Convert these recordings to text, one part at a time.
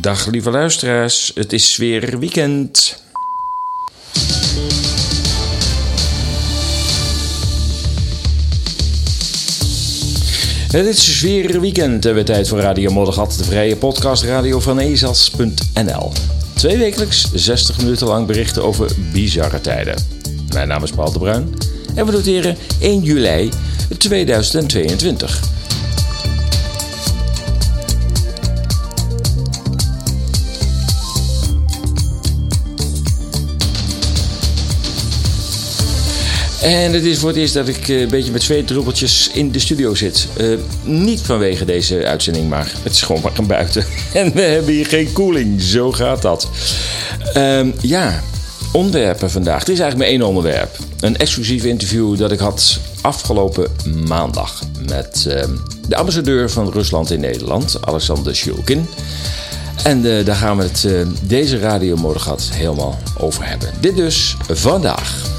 Dag lieve luisteraars, het is weer weekend. Het is weer weekend en we tijd voor Radio Moddergat, de vrije podcastradio van ezels.nl. Twee wekelijks 60 minuten lang berichten over bizarre tijden. Mijn naam is Paul de Bruin en we noteren 1 juli 2022. En het is voor het eerst dat ik eh, een beetje met zweetdruppeltjes in de studio zit. Uh, niet vanwege deze uitzending, maar het is gewoon maar buiten. En we hebben hier geen koeling. Zo gaat dat. Uh, ja, onderwerpen vandaag. Het is eigenlijk maar één onderwerp. Een exclusief interview dat ik had afgelopen maandag met uh, de ambassadeur van Rusland in Nederland, Alexander Shulkin. En uh, daar gaan we het deze radiomordegat helemaal over hebben. Dit dus vandaag.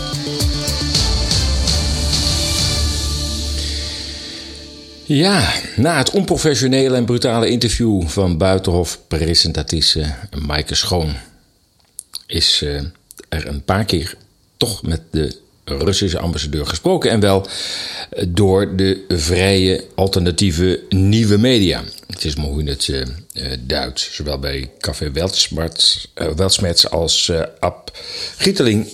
Ja, na het onprofessionele en brutale interview van Buitenhof-presentatrice Maaike Schoon is uh, er een paar keer toch met de Russische ambassadeur gesproken. En wel door de vrije alternatieve nieuwe media. Het is maar hoe je het uh, duidt. Zowel bij Café Weltsmets als Ab Gieteling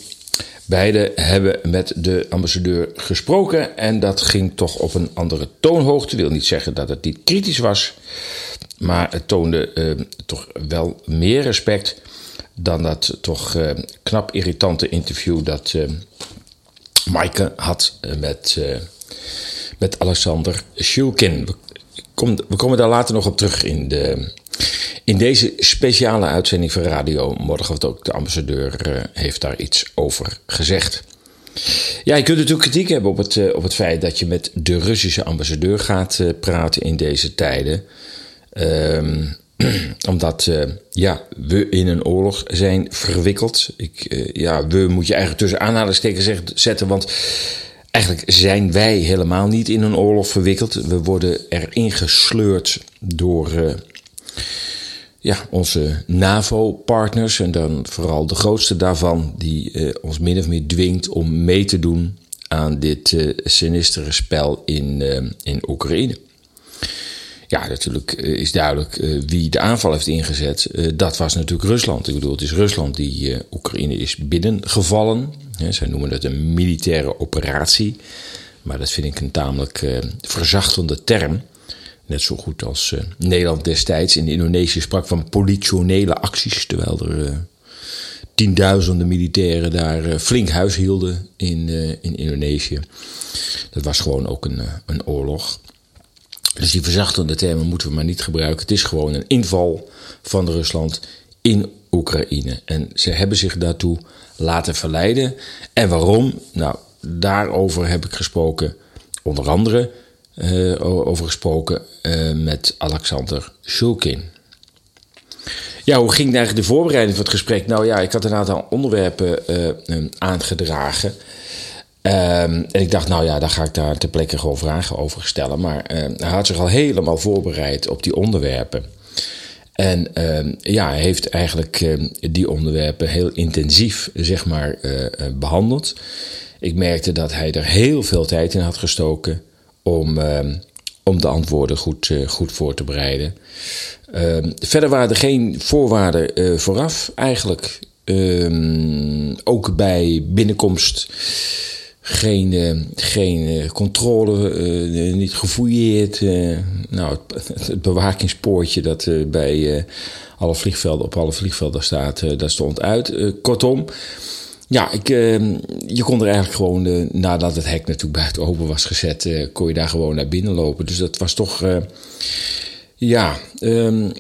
Beide hebben met de ambassadeur gesproken en dat ging toch op een andere toonhoogte. wil niet zeggen dat het niet kritisch was, maar het toonde uh, toch wel meer respect dan dat toch uh, knap irritante interview dat uh, Maaike had met, met Alexander Shulkin. We komen daar later nog op terug in de, in deze speciale uitzending van Radio Morgen, ook de ambassadeur uh, heeft daar iets over gezegd. Ja, je kunt natuurlijk kritiek hebben op het, uh, op het feit dat je met de Russische ambassadeur gaat uh, praten in deze tijden. Um, omdat ja, we in een oorlog zijn verwikkeld. Ik, ja, we moet je eigenlijk tussen aanhalingstekens zetten, want eigenlijk zijn wij helemaal niet in een oorlog verwikkeld. We worden erin gesleurd door ja, onze NAVO-partners, en dan vooral de grootste daarvan, die uh, ons min of meer dwingt om mee te doen aan dit uh, sinistere spel in, uh, in Oekraïne. Ja, natuurlijk is duidelijk wie de aanval heeft ingezet. dat was natuurlijk Rusland. Ik bedoel, het is Rusland die Oekraïne is binnengevallen. Zij noemen het een militaire operatie. Maar dat vind ik een tamelijk verzachtende term. Net zo goed als uh, Nederland destijds in Indonesië sprak van politionele acties. Terwijl er uh, tienduizenden militairen daar uh, flink huis hielden in, in Indonesië. Dat was gewoon ook een, een oorlog. Dus die verzachtende termen moeten we maar niet gebruiken. Het is gewoon een inval van Rusland in Oekraïne. En ze hebben zich daartoe laten verleiden. En waarom? Nou, daarover heb ik gesproken. Onder andere uh, over gesproken uh, met Alexander Shulkin. Ja, hoe ging eigenlijk de voorbereiding van het gesprek? Nou ja, ik had een aantal onderwerpen uh, aangedragen. Um, en ik dacht, nou ja, daar ga ik daar ter plekke gewoon vragen over stellen. Maar hij had zich al helemaal voorbereid op die onderwerpen. En ja, hij heeft eigenlijk die onderwerpen heel intensief, zeg maar, behandeld. Ik merkte dat hij er heel veel tijd in had gestoken om, uh, om de antwoorden goed, uh, goed voor te bereiden. Uh, verder waren er geen voorwaarden uh, vooraf eigenlijk. Ehm, ook bij binnenkomst geen, uh, geen controle, niet gefouilleerd. nou, het, het, bewakingspoortje dat bij alle vliegvelden, op alle vliegvelden staat, dat stond uit. kortom, ja, ik, uh, je kon er eigenlijk gewoon, uh, nadat het hek natuurlijk buiten open was gezet, uh, kon je daar gewoon naar binnen lopen. Dus dat was toch, eh, ja, um,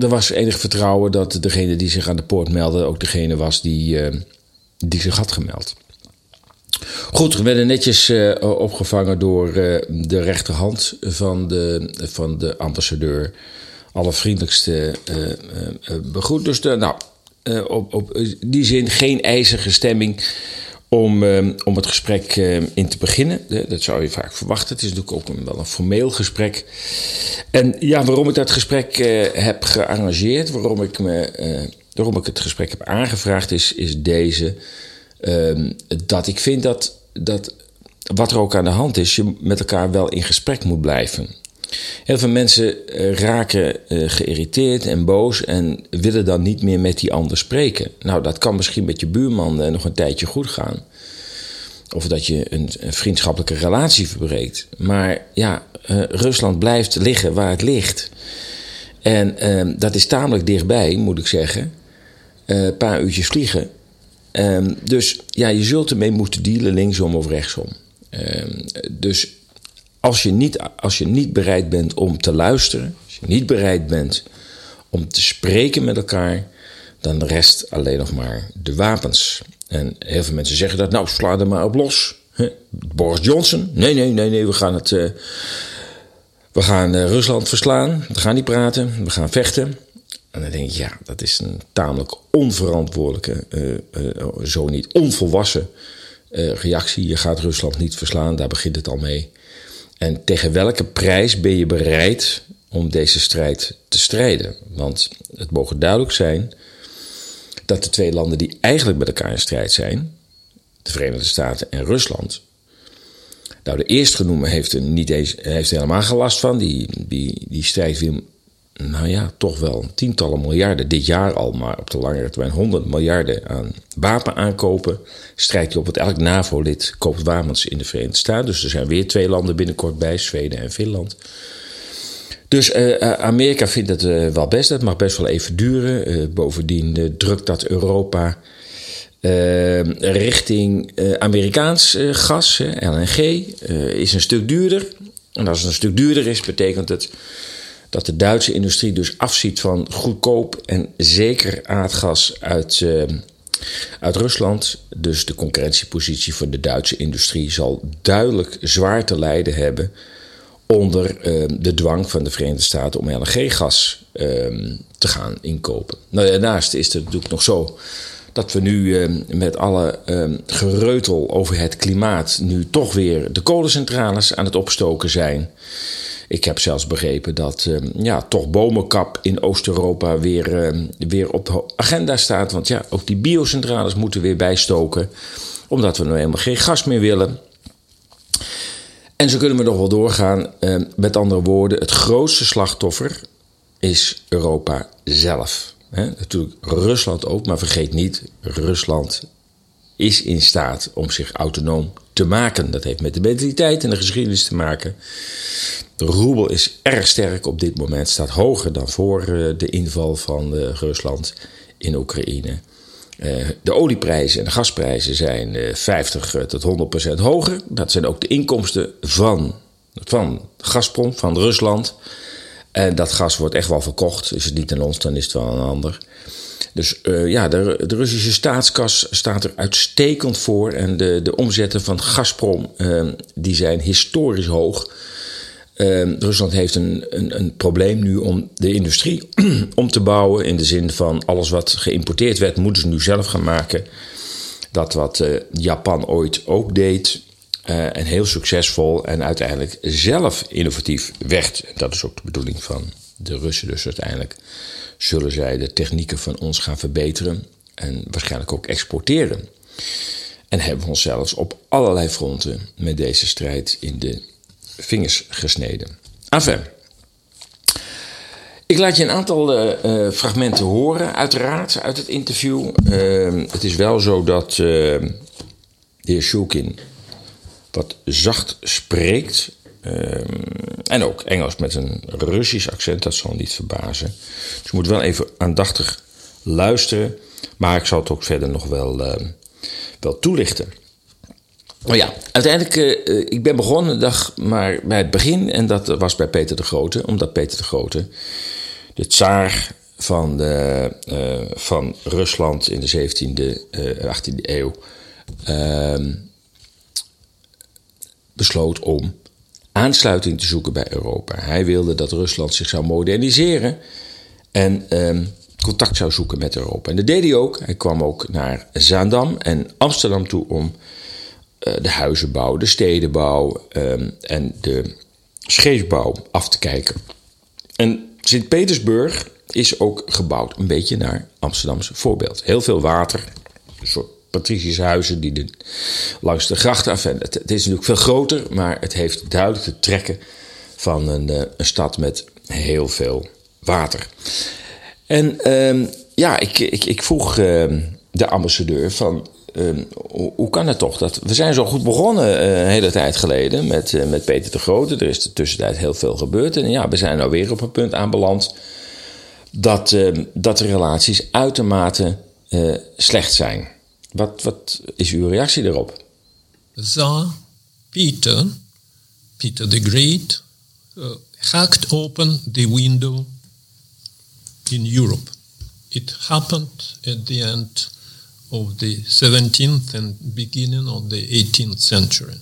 er was enig vertrouwen dat degene die zich aan de poort meldde ook degene was die, die zich had gemeld. Goed, we werden netjes opgevangen door de rechterhand van de, van de ambassadeur. Allervriendelijkste begroet. Dus de, nou, uh, op, op die zin geen ijzige stemming om, ehm, om het gesprek in te beginnen. Dat zou je vaak verwachten. Het is natuurlijk ook een, wel een formeel gesprek. En ja, waarom ik dat gesprek eh, heb gearrangeerd, waarom ik, me, eh, waarom ik het gesprek heb aangevraagd, is, is deze. Ehm, dat ik vind dat, dat wat er ook aan de hand is, je met elkaar wel in gesprek moet blijven. Heel veel mensen eh, raken geïrriteerd en boos en willen dan niet meer met die ander spreken. Nou, dat kan misschien met je buurman nog een tijdje goed gaan. Of dat je een, vriendschappelijke relatie verbreekt. Maar ja, Rusland blijft liggen waar het ligt. En ehm, dat is tamelijk dichtbij, moet ik zeggen. Een paar uurtjes vliegen. Ehm, dus ja, je zult ermee moeten dealen linksom of rechtsom. Ehm, dus als je, niet, als je niet bereid bent om te luisteren, als je niet bereid bent om te spreken met elkaar, dan rest alleen nog maar de wapens. En heel veel mensen zeggen dat, nou sla er maar op los. Boris Johnson, nee, nee, nee, nee, we gaan het. Uh, we gaan uh, Rusland verslaan. We gaan niet praten. We gaan vechten. En dan denk ik, ja, dat is een tamelijk onverantwoordelijke, uh, zo niet onvolwassen reactie. Je gaat Rusland niet verslaan, daar begint het al mee. En tegen welke prijs ben je bereid om deze strijd te strijden? Want het mogen duidelijk zijn dat de twee landen die eigenlijk met elkaar in strijd zijn, de Verenigde Staten en Rusland. Nou, de eerstgenoemde heeft er niet eens, heeft helemaal geen last van. Die, die, die strijdt weer, nou ja, toch wel tientallen miljarden dit jaar al, maar op de langere termijn 100 miljarden aan wapen aankopen. Strijdt hij op, want elk NAVO-lid koopt wapens in de Verenigde Staten. Dus er zijn weer twee landen binnenkort bij, Zweden en Finland. Dus uh, Amerika vindt het uh, wel best. Het mag best wel even duren. bovendien drukt dat Europa richting Amerikaans gas. LNG is een stuk duurder. En als het een stuk duurder is, betekent het dat de Duitse industrie dus afziet van goedkoop en zeker aardgas uit, uit Rusland. Dus de concurrentiepositie voor de Duitse industrie zal duidelijk zwaar te lijden hebben onder ehm, de dwang van de Verenigde Staten om LNG-gas ehm, te gaan inkopen. Nou, daarnaast is het natuurlijk nog zo dat we nu ehm, met alle gereutel over het klimaat nu toch weer de kolencentrales aan het opstoken zijn. Ik heb zelfs begrepen dat ja, toch bomenkap in Oost-Europa weer, weer op de agenda staat. Want ja, ook die biocentrales moeten weer bijstoken. Omdat we nou helemaal geen gas meer willen. En zo kunnen we nog wel doorgaan. Eh, met andere woorden, het grootste slachtoffer is Europa zelf. natuurlijk Rusland ook, maar vergeet niet, Rusland is in staat om zich autonoom te maken. Dat heeft met de mentaliteit en de geschiedenis te maken. De roebel is erg sterk op dit moment, staat hoger dan voor eh, de inval van uh, Rusland in Oekraïne. Eh, de olieprijzen en de gasprijzen zijn 50 eh, tot 100 procent hoger. Dat zijn ook de inkomsten van, van Gazprom, van Rusland. En dat gas wordt echt wel verkocht. Is het niet aan ons, dan is het wel aan een ander. Dus uh, ja, de, de, Russische staatskas staat er uitstekend voor. En de, de omzetten van Gazprom uh, die zijn historisch hoog. Uh, Rusland heeft een, een, een, probleem nu om de industrie om te bouwen. In de zin van alles wat geïmporteerd werd, moeten ze nu zelf gaan maken. Dat wat uh, Japan ooit ook deed. Uh, en heel succesvol en uiteindelijk zelf innovatief werd. Dat is ook de bedoeling van de Russen. Dus uiteindelijk zullen zij de technieken van ons gaan verbeteren. En waarschijnlijk ook exporteren. En hebben we ons zelfs op allerlei fronten met deze strijd in de vingers gesneden. Enfin. Ik laat je een aantal uh, fragmenten horen, uiteraard, uit het interview. Uh, het is wel zo dat de heer Shulkin wat zacht spreekt. En ook Engels met een Russisch accent, dat zal niet verbazen. Dus je moet wel even aandachtig luisteren. Maar ik zal het ook verder nog wel, wel toelichten. Maar ja, uiteindelijk, uh, ik ben begonnen dag maar bij het begin. En dat was bij Peter de Grote. Omdat Peter de Grote, de tsaar van, de, uh, van Rusland in de 17e, uh, 18e eeuw... Ehm, besloot om aansluiting te zoeken bij Europa. Hij wilde dat Rusland zich zou moderniseren. En ehm, contact zou zoeken met Europa. En dat deed hij ook. Hij kwam ook naar Zaandam en Amsterdam toe om uh, de huizenbouw, de stedenbouw um, en de scheepsbouw af te kijken. En Sint-Petersburg is ook gebouwd een beetje naar Amsterdamse voorbeeld. Heel veel water, een soort patriciëshuizen die de, langs de grachten af. Het, is natuurlijk veel groter, maar het heeft duidelijk de trekken van een, uh, een stad met heel veel water. En um, ja, ik, ik, ik vroeg uh, de ambassadeur van. Uh, hoe, kan het toch? Dat, we zijn zo goed begonnen uh, een hele tijd geleden met, uh, met Peter de Grote. Er is de tussentijd heel veel gebeurd. En ja, we zijn nou weer op een punt aanbeland dat, ehm, dat de relaties uitermate slecht zijn. Wat, wat is uw reactie daarop? Peter, Peter the Great, eh, hacked open the window in Europe. It happened at the end of the 17th and beginning of the 18th century.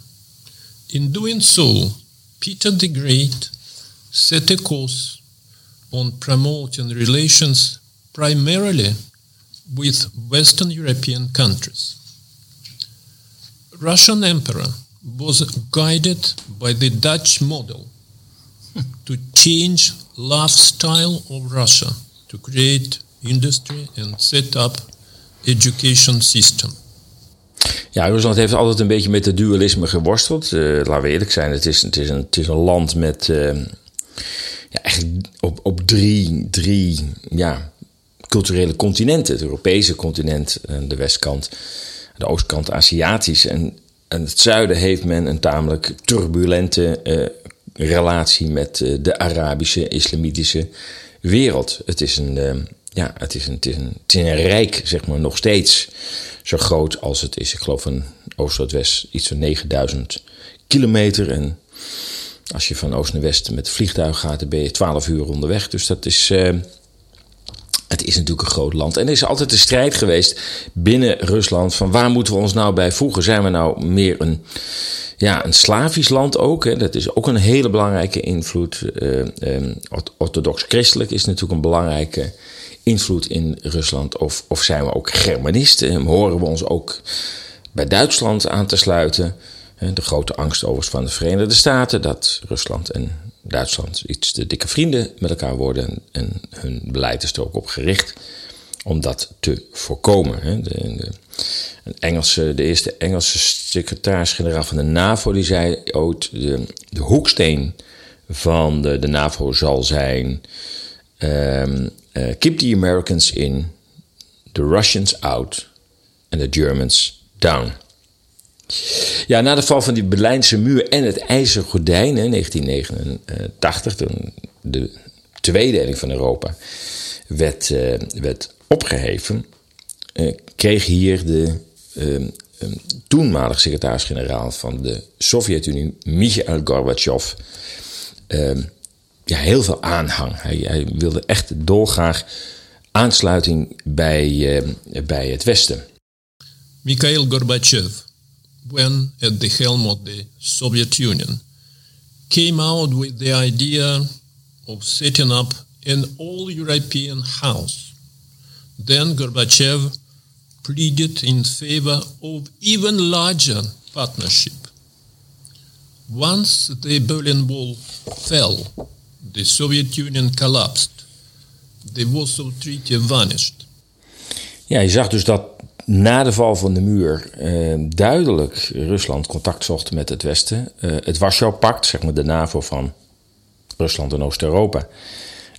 In doing so, Peter the Great set a course on promoting relations primarily with Western European countries. Russian emperor was guided by the Dutch model to change lifestyle of Russia to create industry and set up education system. Ja, Rusland heeft altijd een beetje met het dualisme geworsteld. Uh, laten we eerlijk zijn, het is, het is, een, het is een land met uh, ja, eigenlijk op, op drie, drie ja, culturele continenten. Het Europese continent, de westkant, de oostkant Aziatisch. En in het zuiden heeft men een tamelijk turbulente uh, relatie met de Arabische, islamitische wereld. Het is een, ja, het is een, het, is een, rijk, zeg maar, nog steeds zo groot als het is. Ik geloof van oost-west iets van 9000 kilometer. En als je van oost naar west met vliegtuig gaat, dan ben je 12 uur onderweg. Dus dat is. Het is natuurlijk een groot land. En er is altijd een strijd geweest binnen Rusland. Van waar moeten we ons nou bij voegen? Zijn we nou meer een ja, een Slavisch land ook. Hè. Dat is ook een hele belangrijke invloed. Uh, Orthodox-christelijk is natuurlijk een belangrijke invloed in Rusland. Of, of zijn we ook Germanisten? Horen we ons ook bij Duitsland aan te sluiten? De grote angst overigens van de Verenigde Staten dat Rusland en Duitsland iets te dikke vrienden met elkaar worden. En hun beleid is er ook op gericht om dat te voorkomen. De, de, Engelse, de eerste Engelse secretaris-generaal van de NAVO die zei ooit: de, de hoeksteen van de, de NAVO zal zijn: um, uh, keep the Americans in, the Russians out and the Germans down. Ja, na de val van die Berlijnse muur en het ijzeren gordijn in 1989, toen de tweede deling van Europa werd, uh, werd opgeheven, uh, kreeg hier de uh, toenmalig secretaris-generaal van de Sovjet-Unie, Mikhail Gorbachev, ehm, ja, heel veel aanhang. Hij, hij, wilde echt dolgraag aansluiting bij, ehm, bij het Westen. Mikhail Gorbachev, when at the helm of the Soviet Union, came out with the idea of setting up an all-European house. Then Gorbachev pleaded in favor of even larger partnership. Once the Berlin Wall fell, the Soviet Union collapsed. The Warsaw Treaty vanished. Ja, je zag dus dat na de val van de muur eh, duidelijk Rusland contact zocht met het Westen. Uh, het Warschau-pact, zeg maar de NAVO van Rusland en Oost-Europa,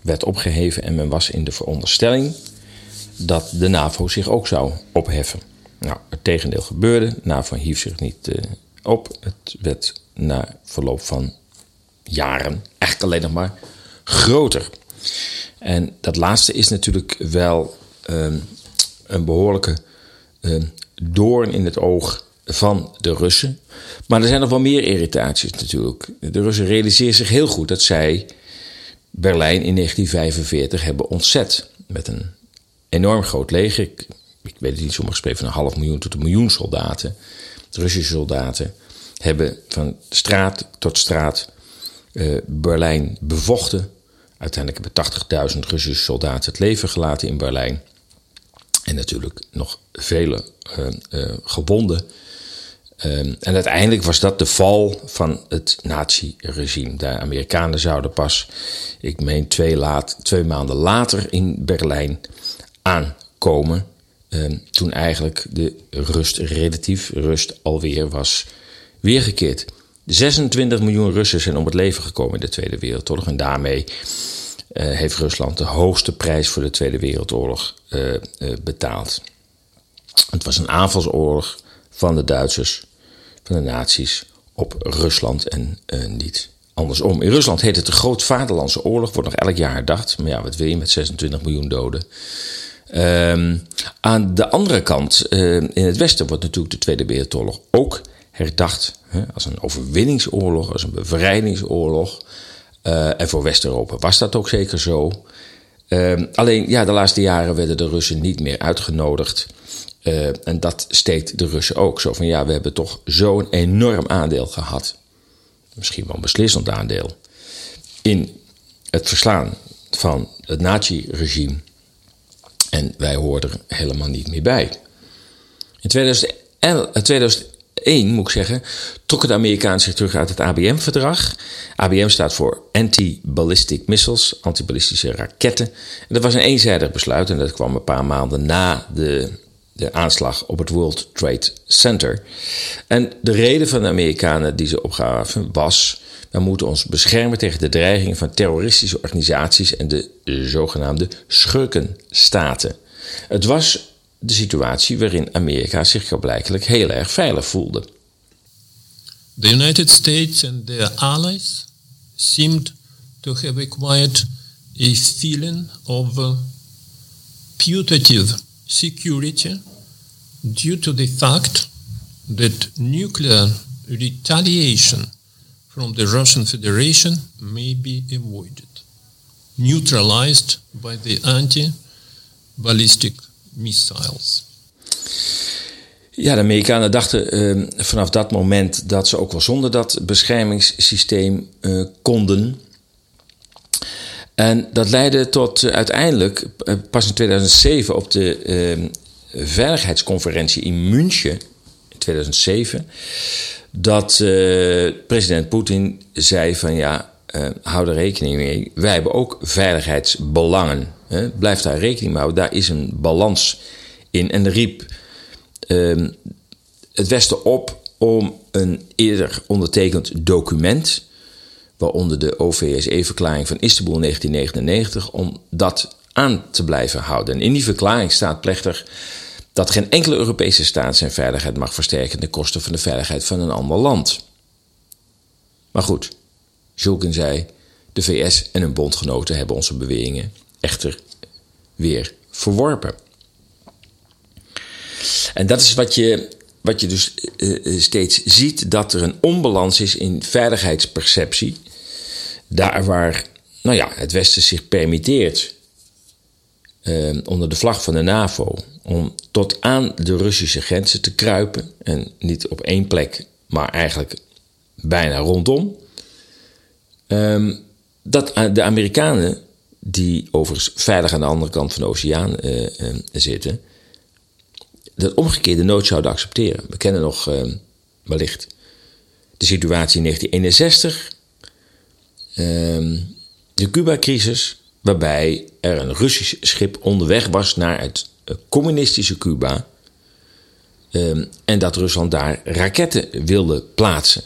werd opgeheven en men was in de veronderstelling dat de NAVO zich ook zou opheffen. Nou, het tegendeel gebeurde. De NAVO hief zich niet uh, op. Het werd na verloop van jaren eigenlijk alleen nog maar groter. En dat laatste is natuurlijk wel um, een behoorlijke doorn in het oog van de Russen. Maar er zijn nog wel meer irritaties natuurlijk. De Russen realiseren zich heel goed dat zij Berlijn in 1945 hebben ontzet. Met een enorm groot leger. Ik, weet het niet, sommige spreken van een half miljoen tot een miljoen soldaten. Russische soldaten hebben van straat tot straat uh, Berlijn bevochten. uiteindelijk hebben 80.000 Russische soldaten het leven gelaten in Berlijn. En natuurlijk nog vele uh, uh, gewonden. Um, en uiteindelijk was dat de val van het nazi-regime. De Amerikanen zouden pas, ik meen twee, laat, maanden later in Berlijn aankomen. Um, toen eigenlijk de rust, relatief rust, alweer was weergekeerd. 26 miljoen Russen zijn om het leven gekomen in de Tweede Wereldoorlog. En daarmee heeft Rusland de hoogste prijs voor de Tweede Wereldoorlog uh, uh, betaald. Het was een aanvalsoorlog van de Duitsers, van de nazi's, op Rusland en niet andersom. In Rusland heet het de Grootvaderlandse Oorlog, wordt nog elk jaar herdacht. Maar ja, wat wil je met 26 miljoen doden? Um, aan de andere kant, in het Westen wordt natuurlijk de Tweede Wereldoorlog ook herdacht hè, als een overwinningsoorlog, als een bevrijdingsoorlog. Uh, en voor West-Europa was dat ook zeker zo. Uh, alleen, ja, de laatste jaren werden de Russen niet meer uitgenodigd. Uh, en dat steekt de Russen ook. Zo van, ja, we hebben toch zo'n enorm aandeel gehad. Misschien wel een beslissend aandeel. In het verslaan van het nazi-regime. En wij hoorden er helemaal niet meer bij. In 2011, 2001, moet ik zeggen, trokken de Amerikanen zich terug uit het ABM-verdrag. ABM staat voor Anti-Ballistic Missiles, antiballistische raketten. En dat was een eenzijdig besluit en dat kwam een paar maanden na de, de aanslag op het World Trade Center. En de reden van de Amerikanen die ze opgaven was... we moeten ons beschermen tegen de dreiging van terroristische organisaties... en de zogenaamde schurkenstaten. Het was de situatie waarin Amerika zich blijkelijk heel erg veilig voelde. The United States and their allies seemed to have acquired a feeling of uh, putative security due to the fact that nuclear retaliation from the Russian Federation may be avoided, neutralized by the anti ballistic missiles. Ja, de Amerikanen dachten uh, vanaf dat moment dat ze ook wel zonder dat beschermingssysteem uh, konden. En dat leidde tot uh, uiteindelijk, pas in 2007 op de ehm, Veiligheidsconferentie in München, in 2007, dat president Poetin zei van ja, hou er rekening mee, wij hebben ook veiligheidsbelangen. Hè? Blijf daar rekening mee houden, daar is een balans in. En riep uh, het Westen op om een eerder ondertekend document, waaronder de OVSE-verklaring van Istanbul 1999, om dat aan te blijven houden. En in die verklaring staat plechtig dat geen enkele Europese staat zijn veiligheid mag versterken ten koste van de veiligheid van een ander land. Maar goed, Zulken zei: de VS en hun bondgenoten hebben onze beweringen echter weer verworpen. En dat is wat je, wat je dus uh, steeds ziet: dat er een onbalans is in veiligheidsperceptie. Daar waar nou ja, het Westen zich permitteert, uh, onder de vlag van de NAVO, om tot aan de Russische grenzen te kruipen. En niet op één plek, maar eigenlijk bijna rondom. Um, dat de Amerikanen, die overigens veilig aan de andere kant van de oceaan uh, uh, zitten, dat omgekeerde nood zouden accepteren. We kennen nog uh, wellicht de situatie in 1961, ehm, de Cuba-crisis, waarbij er een Russisch schip onderweg was naar het communistische Cuba um, en dat Rusland daar raketten wilde plaatsen.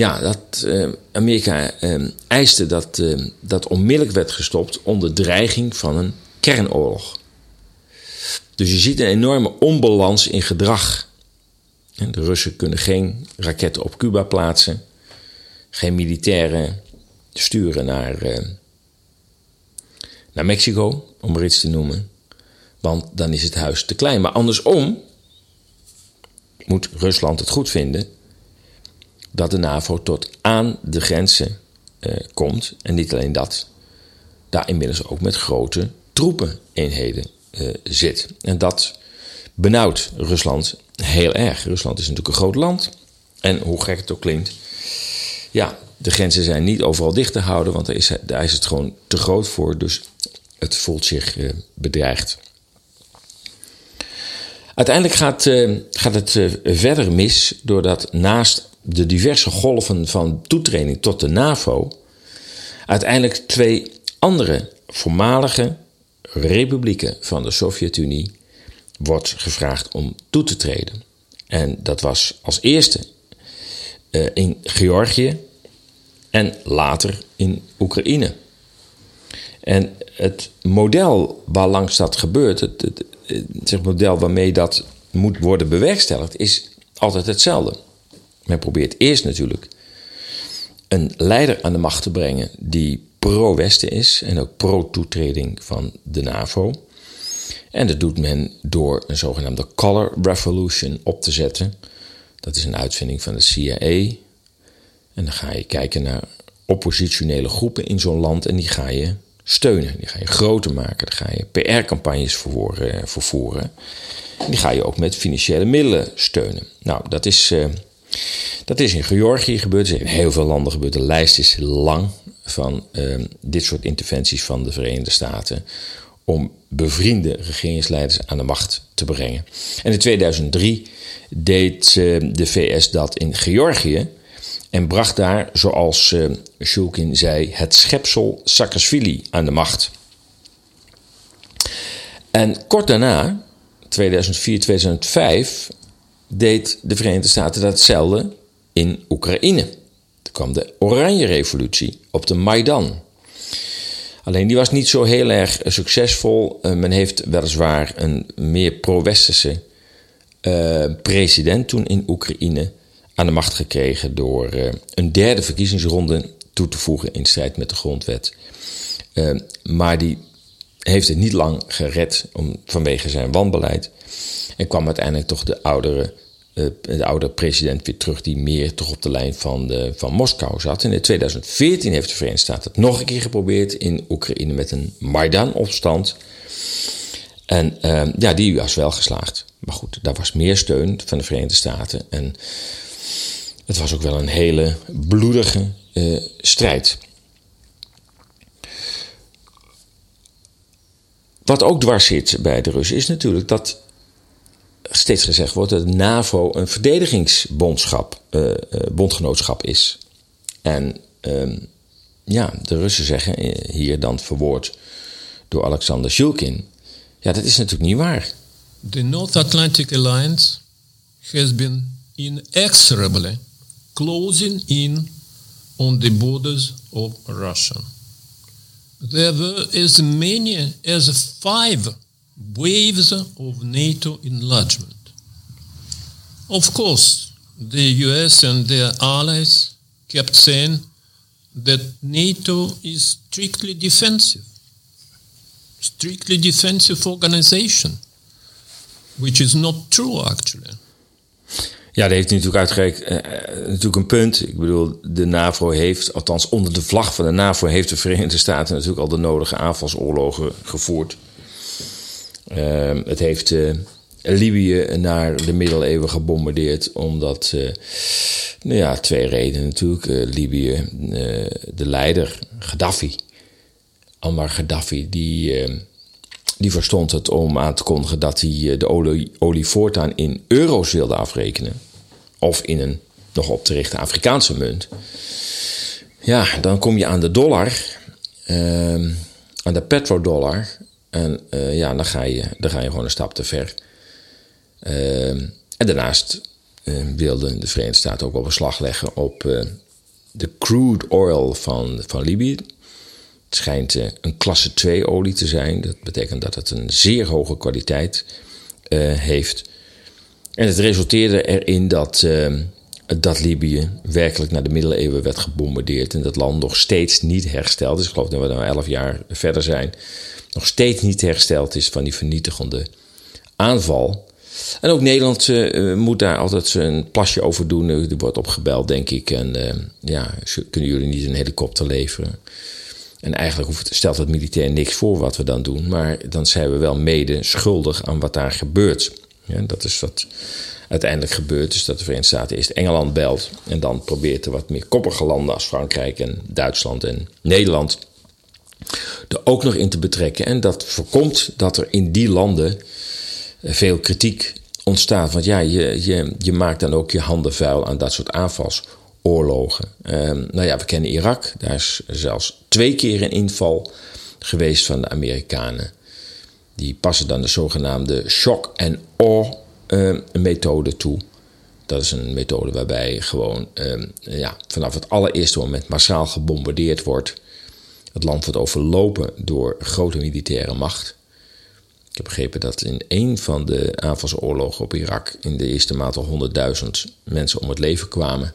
Ja, dat uh, Amerika uh, eiste dat uh, dat onmiddellijk werd gestopt onder dreiging van een kernoorlog. Dus je ziet een enorme onbalans in gedrag. De Russen kunnen geen raketten op Cuba plaatsen, geen militairen sturen naar, uh, naar Mexico, om maar iets te noemen. Want dan is het huis te klein. Maar andersom moet Rusland het goed vinden dat de NAVO tot aan de grenzen uh, komt. En niet alleen dat, daar inmiddels ook met grote troepeneenheden uh, zit. En dat benauwt Rusland heel erg. Rusland is natuurlijk een groot land. En hoe gek het ook klinkt, ja, De grenzen zijn niet overal dicht te houden, want daar is, is het gewoon te groot voor. Dus het voelt zich uh, bedreigd. Uiteindelijk gaat, uh, gaat het verder mis doordat naast de diverse golven van toetreding tot de NAVO uiteindelijk twee andere voormalige republieken van de Sovjet-Unie wordt gevraagd om toe te treden. En dat was als eerste uh, in Georgië en later in Oekraïne. En het model waarlangs dat gebeurt, het, het, het, model waarmee dat moet worden bewerkstelligd, is altijd hetzelfde. Men probeert eerst natuurlijk een leider aan de macht te brengen die pro-Westen is en ook pro-toetreding van de NAVO. En dat doet men door een zogenaamde Color Revolution op te zetten. Dat is een uitvinding van de CIA. En dan ga je kijken naar oppositionele groepen in zo'n land en die ga je steunen. Die ga je groter maken. Daar ga je PR-campagnes voor vervoeren. En die ga je ook met financiële middelen steunen. Nou, dat is, uh, dat is in Georgië gebeurd. Is in heel veel landen gebeurd. De lijst is lang van uh, dit soort interventies van de Verenigde Staten om bevriende regeringsleiders aan de macht te brengen. En in 2003 deed de VS dat in Georgië en bracht daar, zoals uh, Shulkin zei, het schepsel Saakashvili aan de macht. En kort daarna, 2004, 2005, deed de Verenigde Staten datzelfde in Oekraïne. Er kwam de Oranje Revolutie op de Maidan. Alleen die was niet zo heel erg succesvol. Uh, men heeft weliswaar een meer pro-westerse uh, president toen in Oekraïne aan de macht gekregen door een derde verkiezingsronde toe te voegen in strijd met de grondwet. maar die heeft het niet lang gered om, vanwege zijn wanbeleid. En kwam uiteindelijk toch de oudere de oude president weer terug, die meer toch op de lijn van, de, van Moskou zat. En in 2014 heeft de Verenigde Staten het nog een keer geprobeerd in Oekraïne met een Maidan-opstand. En uh, ja, die was wel geslaagd. Maar goed, daar was meer steun van de Verenigde Staten. En het was ook wel een hele bloedige uh, strijd. Wat ook dwars zit bij de Russen is natuurlijk dat steeds gezegd wordt dat NAVO een verdedigingsbondschap, uh, bondgenootschap is. En uh, ja, de Russen zeggen eh, hier dan verwoord door Alexander Shulkin. Ja, dat is natuurlijk niet waar. The North Atlantic Alliance has been inexorably closing in on the borders of Russia. There were as many as five waves of NATO enlargement. Of course, the US and their allies kept saying that NATO is strictly defensive, strictly defensive organization, which is not true actually. Ja, dat heeft natuurlijk uitgereikt. Uh, natuurlijk een punt. Ik bedoel, de NAVO heeft, althans onder de vlag van de NAVO, heeft de Verenigde Staten natuurlijk al de nodige aanvalsoorlogen gevoerd. Uh, het heeft uh, Libië naar de middeleeuwen gebombardeerd, omdat, uh, nou ja, twee redenen natuurlijk. Libië, de leider, Gaddafi, Ammar Gaddafi, die, die verstond het om aan te kondigen dat hij de olie, olie voortaan in euro's wilde afrekenen. Of in een nog op te richten Afrikaanse munt. Ja, dan kom je aan de dollar, ehm, aan de petrodollar. En uh, ja, dan ga, je, dan ga je gewoon een stap te ver. Uh, en daarnaast uh, wilde de Verenigde Staten ook wel beslag leggen op de crude oil van, van Libië. Het schijnt een klasse 2 olie te zijn. Dat betekent dat het een zeer hoge kwaliteit heeft. En het resulteerde erin dat, dat Libië werkelijk naar de middeleeuwen werd gebombardeerd. En dat land nog steeds niet hersteld is. Ik geloof dat we nu elf jaar verder zijn nog steeds niet hersteld is van die vernietigende aanval. En ook Nederland uh, moet daar altijd een plasje over doen. Er wordt opgebeld, denk ik. En uh, ja, kunnen jullie niet een helikopter leveren? En eigenlijk hoeft, stelt het militair niks voor wat we dan doen. Maar dan zijn we wel mede schuldig aan wat daar gebeurt. Ja, dat is wat uiteindelijk gebeurt is dat de Verenigde Staten eerst Engeland belt en dan probeert er wat meer koppige landen als Frankrijk en Duitsland en Nederland er ook nog in te betrekken. En dat voorkomt dat er in die landen veel kritiek ontstaat. Want ja, je, je, je maakt dan ook je handen vuil aan dat soort aanvalsoorlogen. Um, nou ja, we kennen Irak. Daar is zelfs twee keer een inval geweest van de Amerikanen. Die passen dan de zogenaamde shock and awe uh, methode toe. Dat is een methode waarbij gewoon uh, ja, vanaf het allereerste moment massaal gebombardeerd wordt. Het land wordt overlopen door grote militaire macht. Ik heb begrepen dat in een van de aanvalsoorlogen op Irak in de eerste maand al 100.000 mensen om het leven kwamen.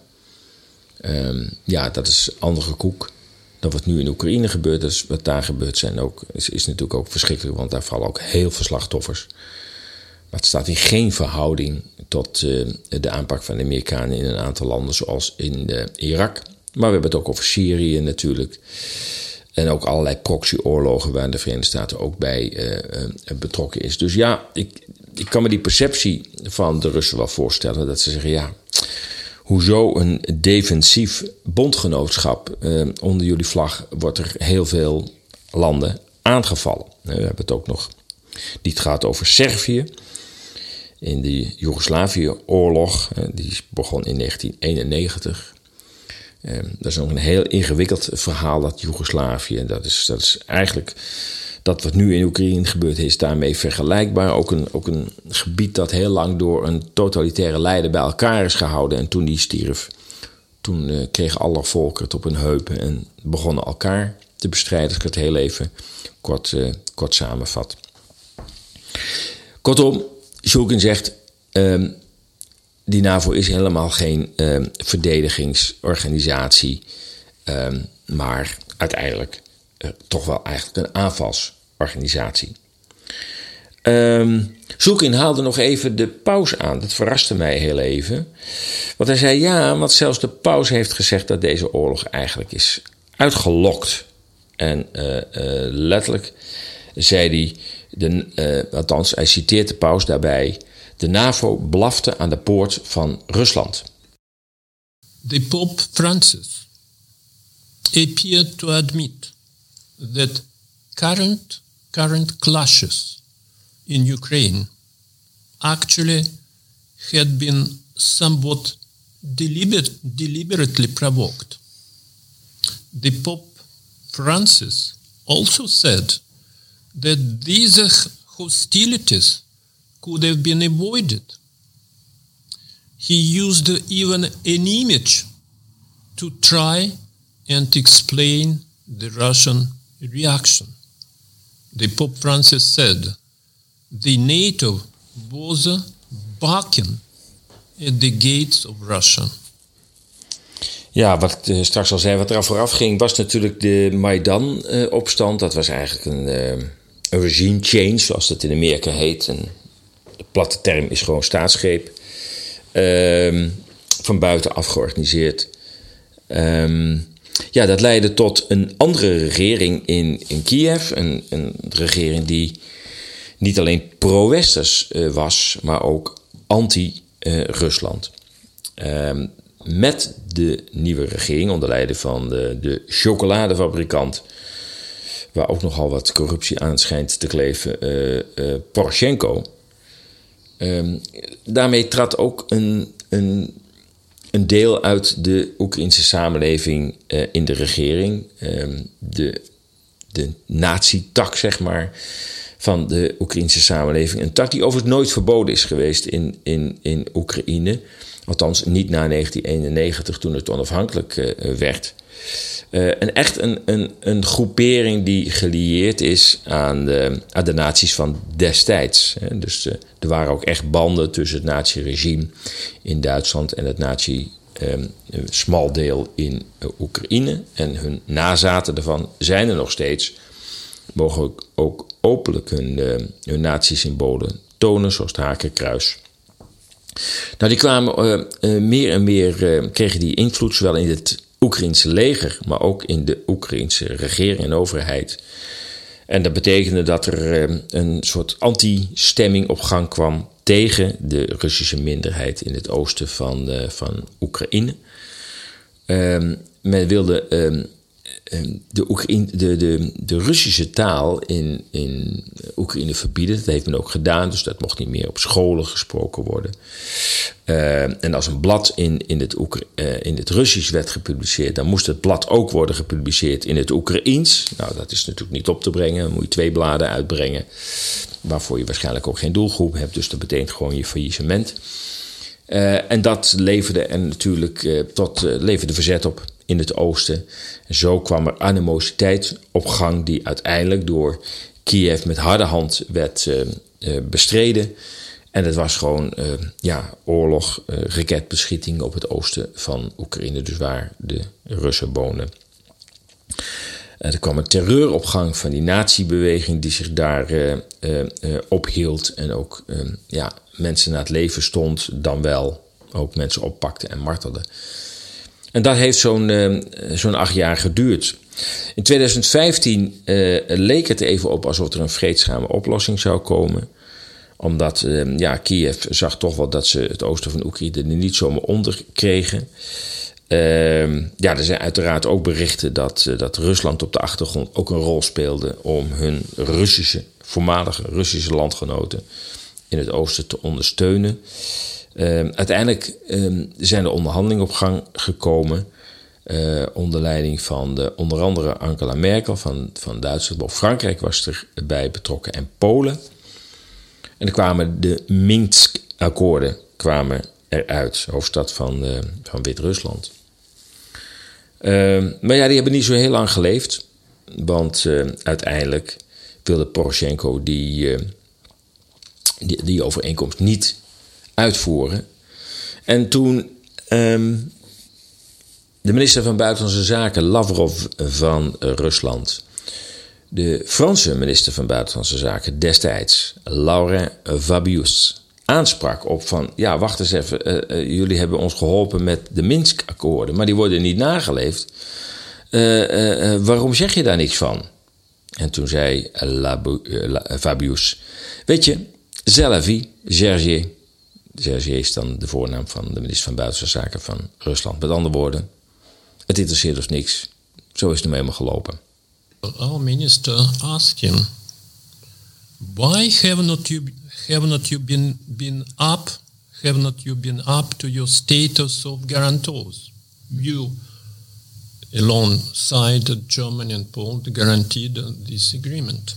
Um, ja, dat is andere koek dan wat nu in Oekraïne gebeurt. Dus wat daar gebeurt zijn ook, is, natuurlijk ook verschrikkelijk, want daar vallen ook heel veel slachtoffers. Maar het staat in geen verhouding tot uh, de aanpak van de Amerikanen in een aantal landen, zoals in uh, Irak. Maar we hebben het ook over Syrië natuurlijk. En ook allerlei proxyoorlogen waar de Verenigde Staten ook bij uh, betrokken is. Dus ja, ik, ik kan me die perceptie van de Russen wel voorstellen. Dat ze zeggen, ja, hoezo een defensief bondgenootschap uh, onder jullie vlag wordt er heel veel landen aangevallen. We hebben het ook nog niet gaat over Servië. In de Joegoslavië-oorlog, die begon in 1991. Ehm, dat is nog een heel ingewikkeld verhaal, dat Joegoslavië. Dat is, dat is eigenlijk dat wat nu in Oekraïne gebeurt, is daarmee vergelijkbaar. Ook een, ook een gebied dat heel lang door een totalitaire leider bij elkaar is gehouden. En toen die stierf, toen uh, kregen alle volken het op hun heupen en begonnen elkaar te bestrijden. Als ik het heel even kort, uh, kort samenvat. Kortom, Shulkin zegt. Um, die NAVO is helemaal geen um, verdedigingsorganisatie, um, maar uiteindelijk uh, toch wel eigenlijk een aanvalsorganisatie. Um, Zoekin haalde nog even de paus aan. Dat verraste mij heel even. Want hij zei ja, want zelfs de paus heeft gezegd dat deze oorlog eigenlijk is uitgelokt. En uh, uh, letterlijk zei hij, de, althans hij citeert de paus daarbij de NAVO blafte aan de poort van Rusland. The Pope Francis appeared to admit that current, current clashes in Ukraine actually had been somewhat deliber deliberately provoked. The Pope Francis also said that these hostilities could have been avoided. He used even an image to try and explain the Russian reaction. The Pope Francis said the NATO was barking at the gates of Russia. Ja, wat ik uh, straks al zei, wat er vooraf ging, was natuurlijk de Maidan-opstand. Uh, dat was eigenlijk een, uh, een regime change, zoals dat in Amerika heet. De platte term is gewoon staatsgreep. Um, van buitenaf georganiseerd. Um, ja, dat leidde tot een andere regering in, in Kiev. Een, een regering die niet alleen pro-westers uh, was, maar ook anti-Rusland. Um, met de nieuwe regering, onder leiding van de, de chocoladefabrikant, waar ook nogal wat corruptie aan schijnt te kleven, uh, uh, Poroshenko. Um, daarmee trad ook een, een, een deel uit de Oekraïnse samenleving uh, in de regering. Um, de, de nazi-tak, zeg maar, van de Oekraïnse samenleving. Een tak die overigens nooit verboden is geweest in, in, in Oekraïne. Althans, niet na 1991, toen het onafhankelijk uh, werd. Uh, een echt een, een, een groepering die gelieerd is aan de, aan naties van destijds. Dus uh, er waren ook echt banden tussen het nazi-regime in Duitsland en het nazi um, smaldeel in uh, Oekraïne. En hun nazaten daarvan zijn er nog steeds. Mogen ook openlijk hun, hun nazi-symbolen tonen, zoals het hakenkruis. Nou, die kwamen meer en meer, kregen die invloed zowel in het Oekraïnse leger, maar ook in de Oekraïnse regering en overheid. En dat betekende dat er eh, een soort anti-stemming op gang kwam tegen de Russische minderheid in het oosten van, van Oekraïne. Um, men wilde ehm, ehm, de, Oekraïne, de, de, de Russische taal in, in Oekraïne verbieden. Dat heeft men ook gedaan, dus dat mocht niet meer op scholen gesproken worden. en als een blad in, in, het uh, in het Russisch werd gepubliceerd, dan moest het blad ook worden gepubliceerd in het Oekraïens. Nou, dat is natuurlijk niet op te brengen. Dan moet je twee bladen uitbrengen, waarvoor je waarschijnlijk ook geen doelgroep hebt. Dus dat betekent gewoon je faillissement. Uh, en dat leverde er natuurlijk uh, tot, leverde verzet op in het oosten. En zo kwam er animositeit op gang die uiteindelijk door Kiev met harde hand werd bestreden. En het was gewoon ja, oorlog, raketbeschieting op het oosten van Oekraïne, dus waar de Russen wonen. Er kwam een terreuropgang van die nazi-beweging die zich daar ophield. En ook ja, mensen naar het leven stond, dan wel ook mensen oppakte en martelde. En dat heeft zo'n zo'n acht jaar geduurd. In 2015 leek het even op alsof er een vreedzame oplossing zou komen omdat ja, Kiev zag toch wel dat ze het oosten van Oekraïne er niet zomaar onder kregen. Uh, ja, er zijn uiteraard ook berichten dat, uh, dat Rusland op de achtergrond ook een rol speelde om hun Russische, voormalige Russische landgenoten in het oosten te ondersteunen. Uh, uiteindelijk ehm, zijn er onderhandelingen op gang gekomen. Uh, onder leiding van de, onder andere Angela Merkel van, van Duitsland. Frankrijk was erbij betrokken en Polen. En er kwamen de Minsk-akkoorden kwamen eruit, hoofdstad van, van Wit-Rusland. Uh, maar ja, die hebben niet zo heel lang geleefd. Want uiteindelijk wilde Poroshenko die, uh, die, die, overeenkomst niet uitvoeren. En toen um, de minister van Buitenlandse Zaken, Lavrov van Rusland, de Franse minister van Buitenlandse Zaken destijds, Laurent Fabius, aansprak op van... ja, wacht eens even, uh, uh, jullie hebben ons geholpen met de Minsk-akkoorden... maar die worden niet nageleefd. Uh, waarom zeg je daar niks van? En toen zei Fabius... weet je, Zelavi, Gergier... Gergier is dan de voornaam van de minister van Buitenlandse Zaken van Rusland. Met andere woorden, het interesseert ons niks. Zo is het nu helemaal gelopen. Our minister asked him... Why have not you have not you been, been up, have not you been up to your status of guarantors? You, alongside Germany and Poland, guaranteed this agreement.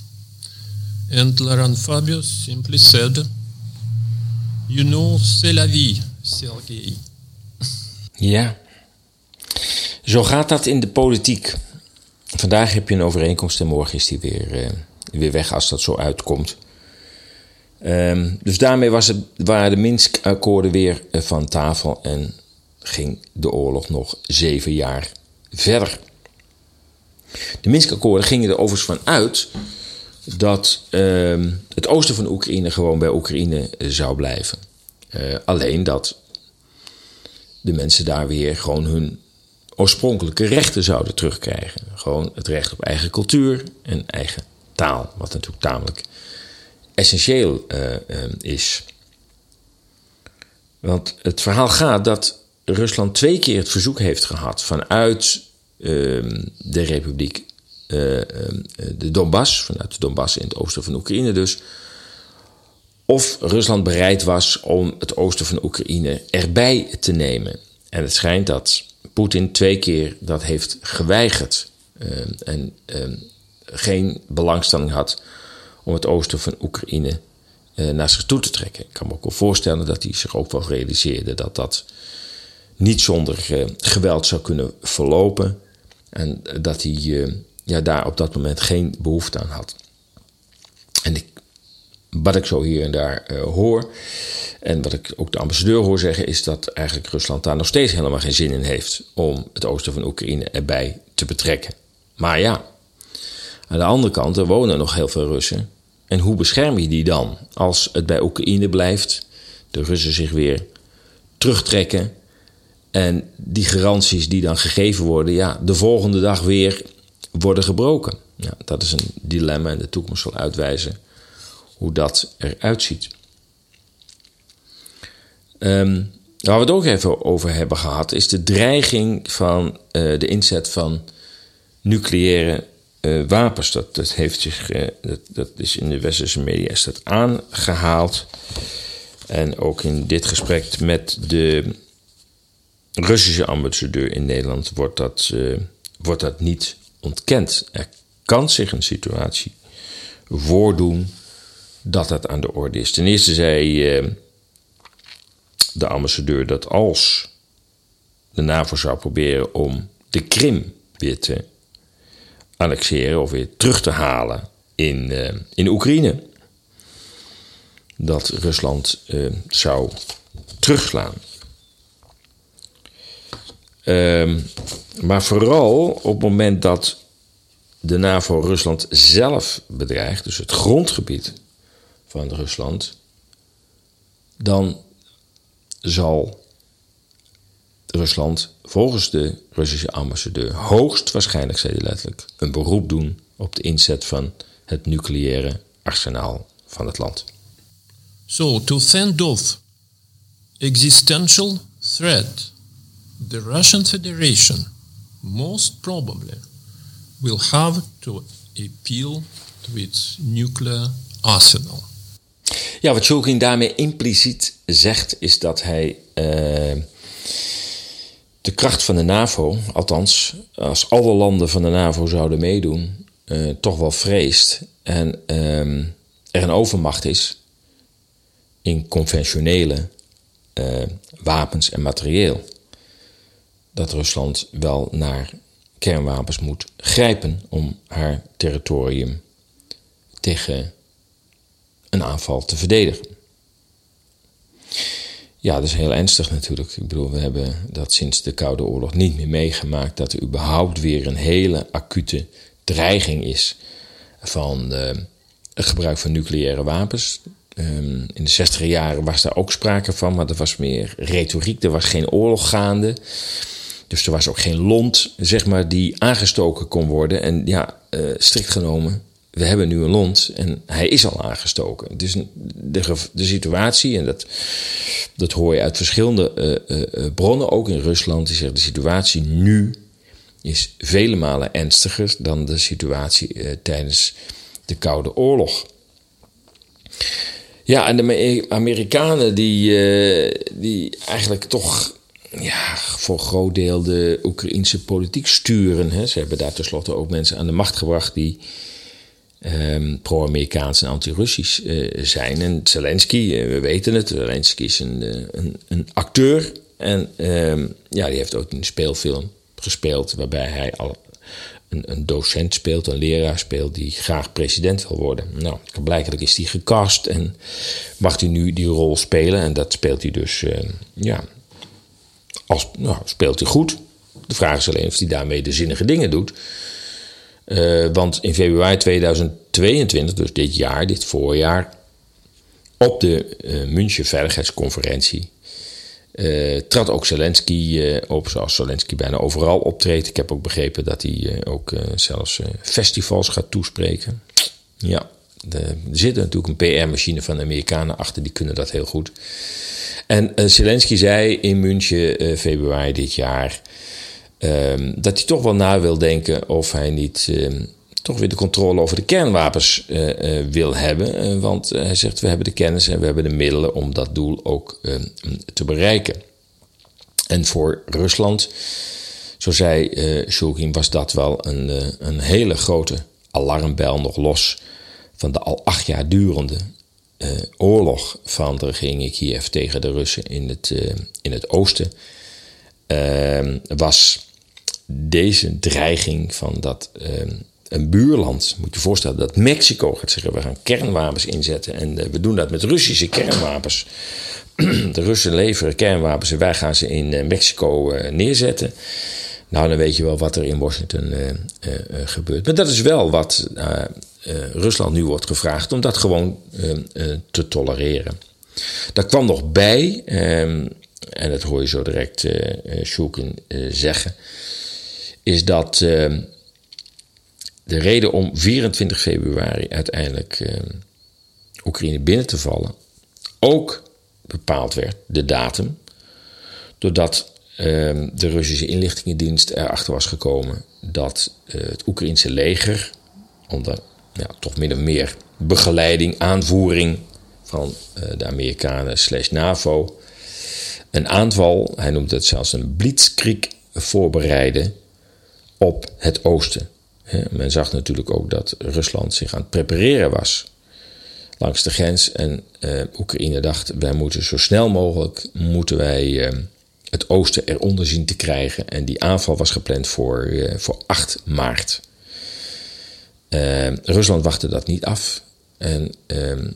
And Laurent Fabius simply said, You know, c'est la vie, Sergei. Ja, zo gaat dat in de politiek. Vandaag heb je een overeenkomst en morgen is die weer, uh, weer weg als dat zo uitkomt. Um, dus daarmee was het, waren de Minsk-akkoorden weer eh, van tafel en ging de oorlog nog zeven jaar verder. De Minsk-akkoorden gingen er overigens van uit dat um, het oosten van Oekraïne gewoon bij Oekraïne eh, zou blijven. Uh, alleen dat de mensen daar weer gewoon hun oorspronkelijke rechten zouden terugkrijgen. Gewoon het recht op eigen cultuur en eigen taal, wat natuurlijk tamelijk essentieel uh, uh, is. Want het verhaal gaat dat Rusland twee keer het verzoek heeft gehad vanuit uh, de republiek, de Donbass, vanuit de Donbass in het oosten van Oekraïne dus, of Rusland bereid was om het oosten van Oekraïne erbij te nemen. En het schijnt dat Poetin twee keer dat heeft geweigerd en geen belangstelling had om het oosten van Oekraïne uh, naar zich toe te trekken. Ik kan me ook wel voorstellen dat hij zich ook wel realiseerde dat dat niet zonder geweld zou kunnen verlopen. En dat hij ja, daar op dat moment geen behoefte aan had. En ik, wat ik zo hier en daar hoor, en wat ik ook de ambassadeur hoor zeggen, is dat eigenlijk Rusland daar nog steeds helemaal geen zin in heeft om het oosten van Oekraïne erbij te betrekken. Maar ja, aan de andere kant, er wonen nog heel veel Russen en hoe bescherm je die dan als het bij Oekraïne blijft, de Russen zich weer terugtrekken en die garanties die dan gegeven worden, ja, de volgende dag weer worden gebroken? Dat is een dilemma en de toekomst zal uitwijzen hoe dat eruit ziet. Ehm, waar we het ook even over hebben gehad, is de dreiging van de inzet van nucleaire wapens. Dat, dat, heeft zich, dat, dat is in de westerse media is dat aangehaald. En ook in dit gesprek met de Russische ambassadeur in Nederland wordt dat, wordt dat niet ontkend. Er kan zich een situatie voordoen dat dat aan de orde is. Ten eerste zei uh, de ambassadeur dat als de NAVO zou proberen om de Krim weer te annexeren of weer terug te halen in, uh, in Oekraïne, dat Rusland zou terugslaan. Um, maar vooral op het moment dat de NAVO Rusland zelf bedreigt, dus het grondgebied van Rusland, dan zal Rusland volgens de Russische ambassadeur hoogstwaarschijnlijk, zei hij letterlijk, een beroep doen op de inzet van het nucleaire arsenaal van het land. So, to fend off existential threat the Russian Federation most probably will have to appeal to its nuclear arsenal. Ja, wat Shulkin daarmee impliciet zegt, is dat hij uh, de kracht van de NAVO, althans als alle landen van de NAVO zouden meedoen, uh, toch wel vreest. En uh, er een overmacht is in conventionele uh, wapens en materieel dat Rusland wel naar kernwapens moet grijpen om haar territorium tegen een aanval te verdedigen. Ja, dat is heel ernstig natuurlijk. Ik bedoel, we hebben dat sinds de Koude Oorlog niet meer meegemaakt dat er überhaupt weer een hele acute dreiging is van uh, het gebruik van nucleaire wapens. Um, in de 60 jaren was daar ook sprake van, maar dat was meer retoriek. Er was geen oorlog gaande. Dus er was ook geen lont, zeg maar, die aangestoken kon worden. En ja, uh, strikt genomen, we hebben nu een lont en hij is al aangestoken. Dus de, de situatie, en dat, dat hoor je uit verschillende uh, uh, bronnen, ook in Rusland, die zeggen de situatie nu is vele malen ernstiger dan de situatie tijdens de Koude Oorlog. Ja, en de Amerikanen die, die eigenlijk toch ja, voor groot deel de Oekraïnse politiek sturen. Hè. Ze hebben daar tenslotte ook mensen aan de macht gebracht die um, pro-Amerikaans en anti-Russisch uh, zijn. En Zelensky, uh, we weten het, Zelensky is een, uh, een, acteur. En um, ja, die heeft ook een speelfilm gespeeld waarbij hij al een, een, docent speelt, een leraar speelt die graag president wil worden. Nou, blijkbaar is hij gecast en mag hij nu die rol spelen. En dat speelt hij dus, ja, als, nou, speelt hij goed. De vraag is alleen of hij daarmee de zinnige dingen doet. Uh, want in februari 2022, dus dit jaar, dit voorjaar, op de uh, München Veiligheidsconferentie, uh, trad ook Zelensky op, zoals Zelensky bijna overal optreedt. Ik heb ook begrepen dat hij ook zelfs festivals gaat toespreken. Ja, er zit natuurlijk een PR-machine van de Amerikanen achter, die kunnen dat heel goed. En uh, Zelensky zei in München uh, februari dit jaar um, dat hij toch wel na wil denken of hij niet um, toch weer de controle over de kernwapens uh, wil hebben. want hij zegt we hebben de kennis en we hebben de middelen om dat doel ook ehm, te bereiken. En voor Rusland, zo zei Shulgin, was dat wel een, een hele grote alarmbel nog los van de al acht jaar durende uh, oorlog van de regering Kiev tegen de Russen in het, uh, in het oosten, uh, was deze dreiging van dat een buurland, moet je voorstellen dat Mexico gaat zeggen: we gaan kernwapens inzetten en we doen dat met Russische kernwapens. de Russen leveren kernwapens en wij gaan ze in Mexico neerzetten. Nou, dan weet je wel wat er in Washington gebeurt. Maar dat is wel wat Rusland nu wordt gevraagd om dat gewoon te tolereren. Daar kwam nog bij, ehm, en dat hoor je zo direct Shulkin zeggen, is dat ehm, de reden om 24 februari uiteindelijk Oekraïne binnen te vallen ook bepaald werd, de datum, doordat de Russische inlichtingendienst erachter was gekomen dat eh, het Oekraïnse leger, onder ja, toch min meer begeleiding, aanvoering van uh, de Amerikanen slash NAVO, een aanval, hij noemt het zelfs een blitzkrieg, voorbereiden op het oosten. Men zag natuurlijk ook dat Rusland zich aan het prepareren was langs de grens. En uh, Oekraïne dacht, wij moeten zo snel mogelijk moeten wij, uh, het oosten eronder zien te krijgen. En die aanval was gepland voor, uh, voor 8 maart. Rusland wachtte dat niet af en ehm,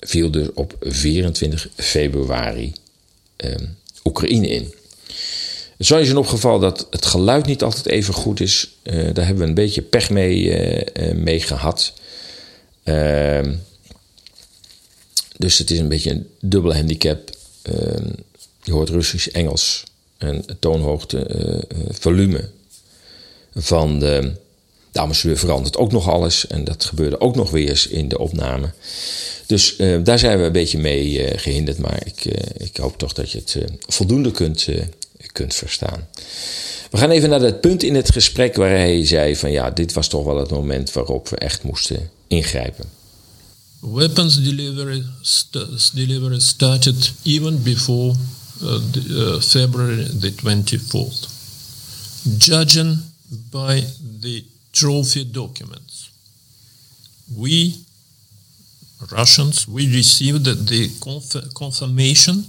viel dus op 24 februari ehm, Oekraïne in. Zo is een opgevallen dat het geluid niet altijd even goed is. daar hebben we een beetje pech mee, mee gehad. Ehm, dus het is een beetje een dubbele handicap. Je hoort Russisch, Engels en toonhoogte, uh, volume van de, de ambassadeur verandert ook nog alles. En dat gebeurde ook nog weer eens in de opname. Dus uh, daar zijn we een beetje mee gehinderd. Maar ik, ik hoop toch dat je het voldoende kunt, kunt verstaan. We gaan even naar dat punt in het gesprek waar hij zei van ja, dit was toch wel het moment waarop we echt moesten ingrijpen. Weapons delivery, delivery started even before uh, February the 24th. Judging by the trophy documents, we Russians we received the conf confirmation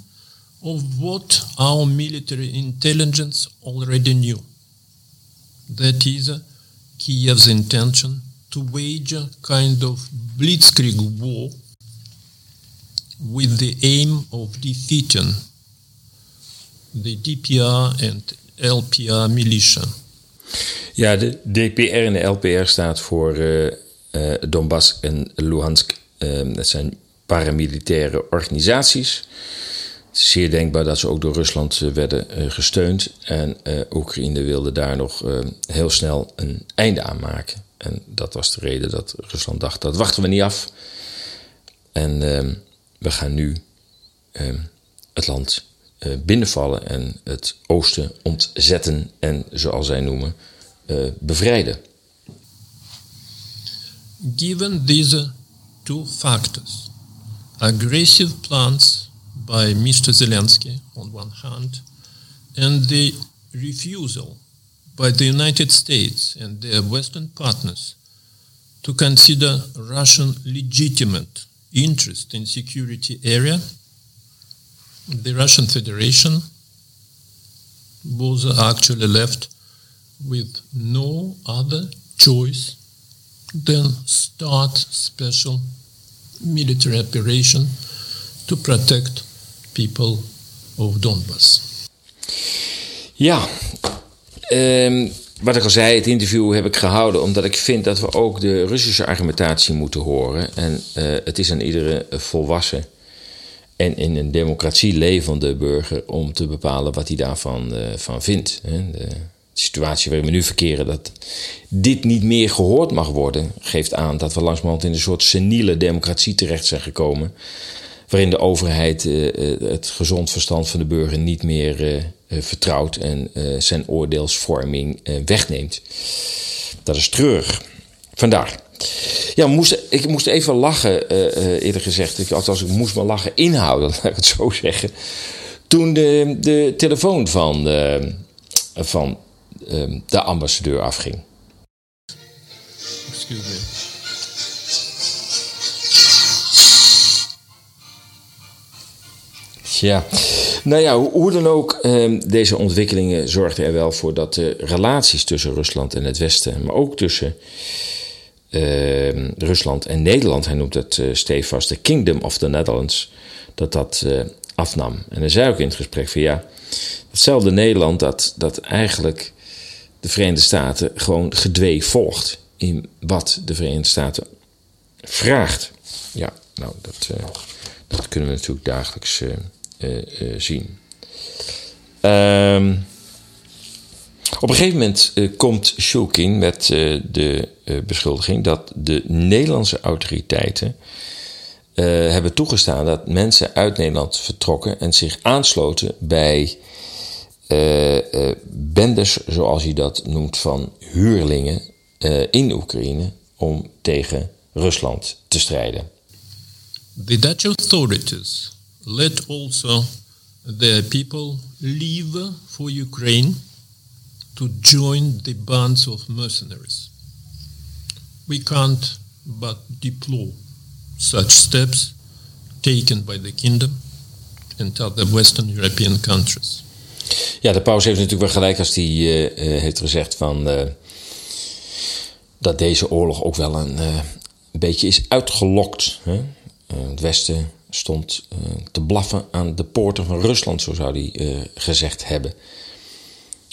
of what our military intelligence already knew. That is, Kiev's intention to wage a kind of blitzkrieg war with the aim of defeating the DPR and LPR militia. Ja, de DPR en de LPR staat voor uh, Donbass en Luhansk. Uh, dat zijn paramilitaire organisaties. Het is zeer denkbaar dat ze ook door Rusland werden gesteund. En Oekraïne wilde daar nog heel snel een einde aan maken. En dat was de reden dat Rusland dacht: dat wachten we niet af. En uh, we gaan nu uh, het land binnenvallen en het oosten ontzetten en, zoals zij noemen, eh, bevrijden. Given these two factors, aggressive plans by Mr. Zelensky on one hand, and the refusal by the United States and their Western partners to consider Russian legitimate interest in security area, the Russian Federation was actually left with no other choice than start special military operation to protect people of Donbass. Ja, Um, wat ik al zei, het interview heb ik gehouden omdat ik vind dat we ook de Russische argumentatie moeten horen. En uh, het is aan iedere volwassen en in een democratie levende burger om te bepalen wat hij daarvan uh, van vindt. De situatie waarin we nu verkeren, dat dit niet meer gehoord mag worden, geeft aan dat we langzamerhand in een soort seniele democratie terecht zijn gekomen. Waarin de overheid uh, het gezond verstand van de burger niet meer vertrouwt en zijn oordeelsvorming wegneemt. Dat is treurig. Vandaar. Ja, moest, ik moest even lachen, eerder gezegd. Ik, althans, ik moest me lachen inhouden, laat ik het zo zeggen. Toen de, de telefoon van, van de ambassadeur afging. Excuse me. Ja, nou ja, hoe dan ook, ehm, deze ontwikkelingen zorgden er wel voor dat de relaties tussen Rusland en het Westen, maar ook tussen ehm, Rusland en Nederland, hij noemt het uh, stevast de Kingdom of the Netherlands, dat dat uh, afnam. En hij zei ook in het gesprek van ja, hetzelfde Nederland dat, dat eigenlijk de Verenigde Staten gewoon gedwee volgt in wat de Verenigde Staten vraagt. Ja, nou, dat, uh, dat kunnen we natuurlijk dagelijks uh, zien. Um, op een gegeven moment uh, komt Shulkin met de beschuldiging dat de Nederlandse autoriteiten hebben toegestaan dat mensen uit Nederland vertrokken en zich aansloten bij bendes, zoals hij dat noemt, van huurlingen in Oekraïne om tegen Rusland te strijden. The Dutch authorities let also their people leave for Ukraine to join the bands of mercenaries. We can't but deplore such steps taken by the kingdom and other Western European countries. Ja, de paus heeft natuurlijk wel gelijk als hij uh, heeft gezegd van uh, dat deze oorlog ook wel een, een beetje is uitgelokt. Hè? het Westen stond te blaffen aan de poorten van Rusland, zo zou hij gezegd hebben.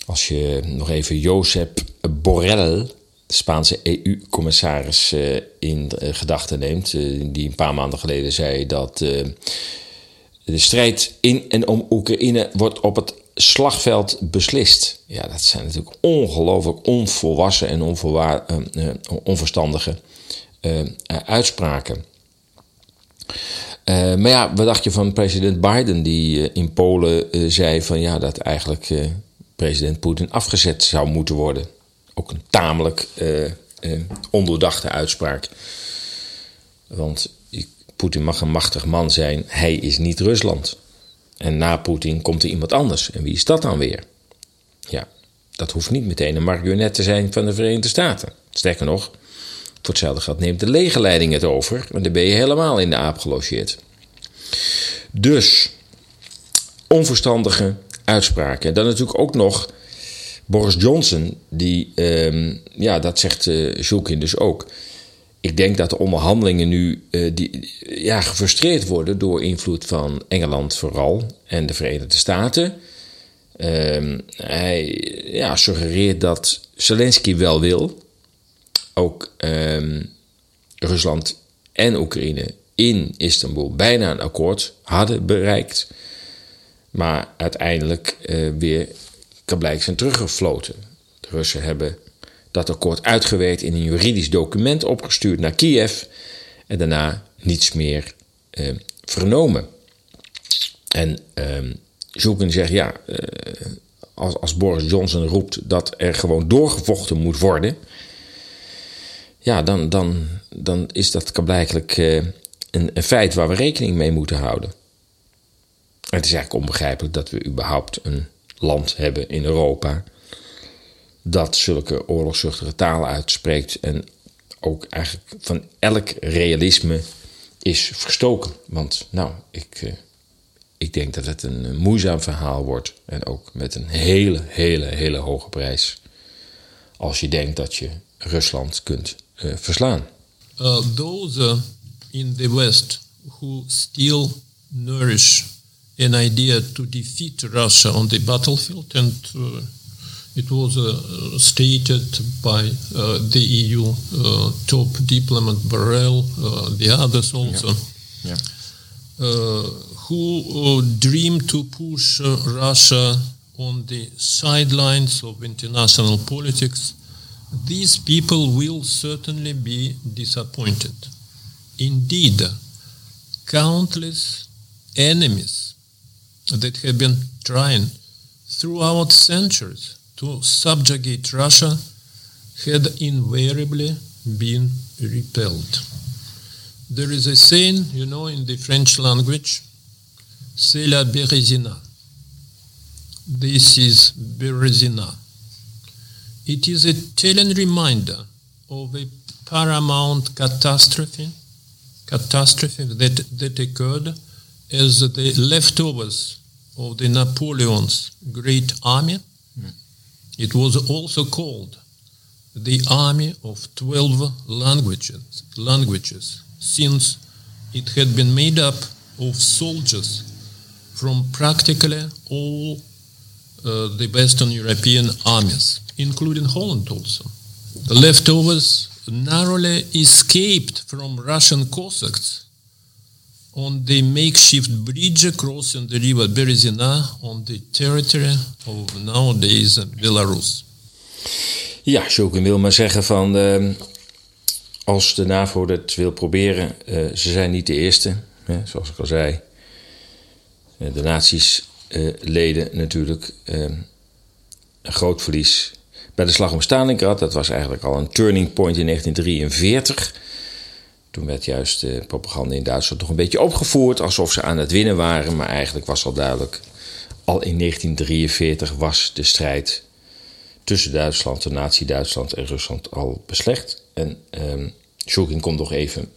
Als je nog even Josep Borrell, de Spaanse EU-commissaris, uh, in uh, gedachten neemt, uh, die een paar maanden geleden zei dat de strijd in en om Oekraïne wordt op het slagveld beslist. Ja, dat zijn natuurlijk ongelooflijk onvolwassen en onverstandige uitspraken. maar ja, wat dacht je van president Biden, die in Polen zei van ja, dat eigenlijk president Poetin afgezet zou moeten worden? ook een tamelijk uh, ondoordachte uitspraak. Want Poetin mag een machtig man zijn, hij is niet Rusland. En na Poetin komt er iemand anders. En wie is dat dan weer? Ja, dat hoeft niet meteen een marionet te zijn van de Verenigde Staten. Sterker nog, voor hetzelfde geld neemt de legerleiding het over. En dan ben je helemaal in de aap gelogeerd. Dus, onverstandige uitspraken. En dan natuurlijk ook nog Boris Johnson, die, um, ja, dat zegt uh, dus ook. Ik denk dat de onderhandelingen nu uh, die, ja, gefrustreerd worden door invloed van Engeland vooral en de Verenigde Staten. Um, hij ja, suggereert dat Zelensky wel wil. Ook um, Rusland en Oekraïne in Istanbul bijna een akkoord hadden bereikt. Maar uiteindelijk uh, weer kan blijkbaar zijn teruggefloten. De Russen hebben dat akkoord uitgewerkt in een juridisch document opgestuurd naar Kiev en daarna niets meer eh, vernomen. En eh, zegt ja, eh, als, als Boris Johnson roept dat er gewoon doorgevochten moet worden, ja, dan, dan, dan is dat blijkbaar uh, een, een feit waar we rekening mee moeten houden. Het is eigenlijk onbegrijpelijk dat we überhaupt een land hebben in Europa dat zulke oorlogszuchtige talen uitspreekt en ook eigenlijk van elk realisme is verstoken. Want nou, ik, uh, ik denk dat het een moeizaam verhaal wordt en ook met een hele, hele, hele hoge prijs als je denkt dat je Rusland kunt uh, verslaan. Uh, those in the West who still nourish an idea to defeat Russia on the battlefield, and uh, it was uh, stated by uh, the EU uh, top diplomat Borrell, uh, the others also, yeah. Yeah. Uh, who dreamed to push Russia on the sidelines of international politics. These people will certainly be disappointed. Indeed, countless enemies that have been trying throughout centuries to subjugate Russia had invariably been repelled. There is a saying, you know, in the French language, c'est la Bérezina. This is Berezina. It is a telling reminder of a paramount catastrophe, catastrophe that, that occurred as the leftovers of the Napoleon's great army. Mm. It was also called the army of 12 languages, languages since it had been made up of soldiers from practically all uh, the Western European armies, including Holland also. The leftovers narrowly escaped from Russian Cossacks on the makeshift bridge crossing the river Berezina on the territory of nowadays Belarus. Ja, Shokin wil maar zeggen van uh, als de NAVO dat wil proberen. ze zijn niet de eerste, hè, zoals ik al zei. de naties leden natuurlijk een groot verlies bij de slag om Stalingrad. Dat was eigenlijk al een turning point in 1943. Toen werd juist de propaganda in Duitsland toch een beetje opgevoerd alsof ze aan het winnen waren. Maar eigenlijk was al duidelijk, al in 1943 was de strijd tussen Duitsland, de nazi-Duitsland en Rusland al beslecht. En um, komt nog even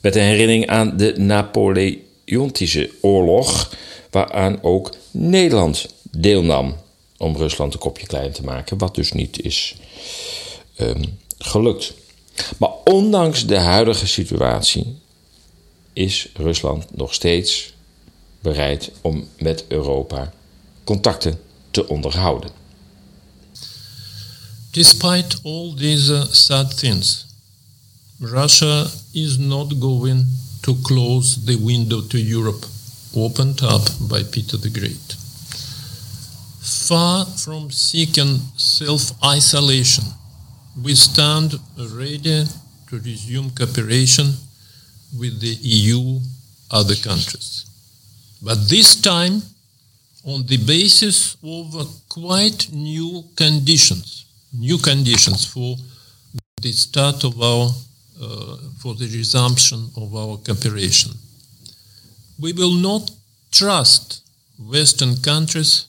met een herinnering aan de Napoleontische oorlog, waaraan ook Nederland deelnam om Rusland een kopje klein te maken, wat dus niet is um, gelukt. Maar ondanks de huidige situatie is Rusland nog steeds bereid om met Europa contacten te onderhouden. Despite all these sad things, Russia is not going to close the window to Europe opened up by Peter the Great. Far from seeking self isolation, we stand ready to resume cooperation with the EU other countries. But this time on the basis of quite new conditions, new conditions for the start of our, uh, for the resumption of our cooperation. We will not trust Western countries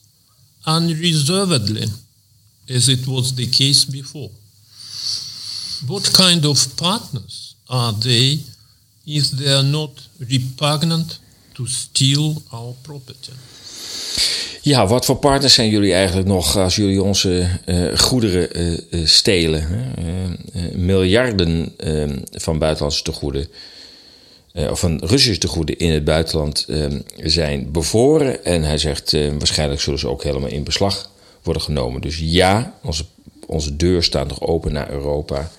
unreservedly as it was the case before. What kind of partners are they if they are not repugnant to steal our property? Ja, wat voor partners zijn jullie eigenlijk nog als jullie onze uh, goederen uh, stelen? Uh, miljarden ehm, van buitenlandse tegoeden, of van Russische tegoeden in het buitenland ehm, zijn bevoren. En hij zegt, waarschijnlijk zullen ze ook helemaal in beslag worden genomen. Dus ja, onze, onze deur staat nog open naar Europa.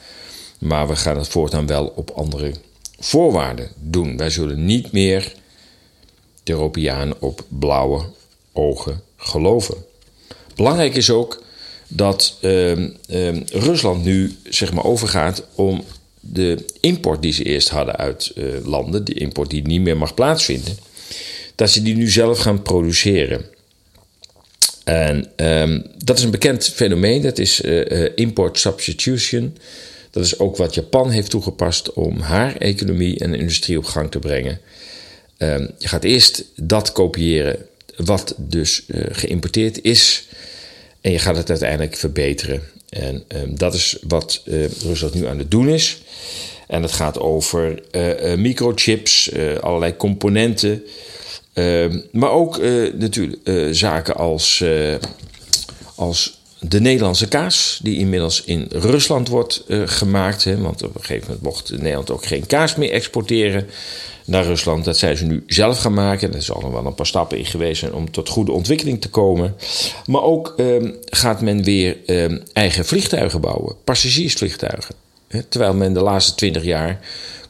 Maar we gaan het voortaan wel op andere voorwaarden doen. Wij zullen niet meer de Europeanen op blauwe ogen geloven. Belangrijk is ook dat uh, Rusland nu zeg maar, overgaat om de import die ze eerst hadden uit uh, landen, de import die niet meer mag plaatsvinden, dat ze die nu zelf gaan produceren. En um, dat is een bekend fenomeen, dat is uh, import substitution. Dat is ook wat Japan heeft toegepast om haar economie en industrie op gang te brengen. Um, je gaat eerst dat kopiëren wat dus uh, geïmporteerd is. En je gaat het uiteindelijk verbeteren. En um, dat is wat uh, Rusland nu aan het doen is. En het gaat over uh, microchips, allerlei componenten. Ehm, maar ook natuurlijk zaken als, als de Nederlandse kaas, die inmiddels in Rusland wordt gemaakt. Hè, want op een gegeven moment mocht Nederland ook geen kaas meer exporteren naar Rusland. Dat zijn ze nu zelf gaan maken. Er zal nog wel een paar stappen in geweest zijn om tot goede ontwikkeling te komen. Maar ook um, gaat men weer um, eigen vliegtuigen bouwen, passagiersvliegtuigen. Terwijl men de laatste twintig jaar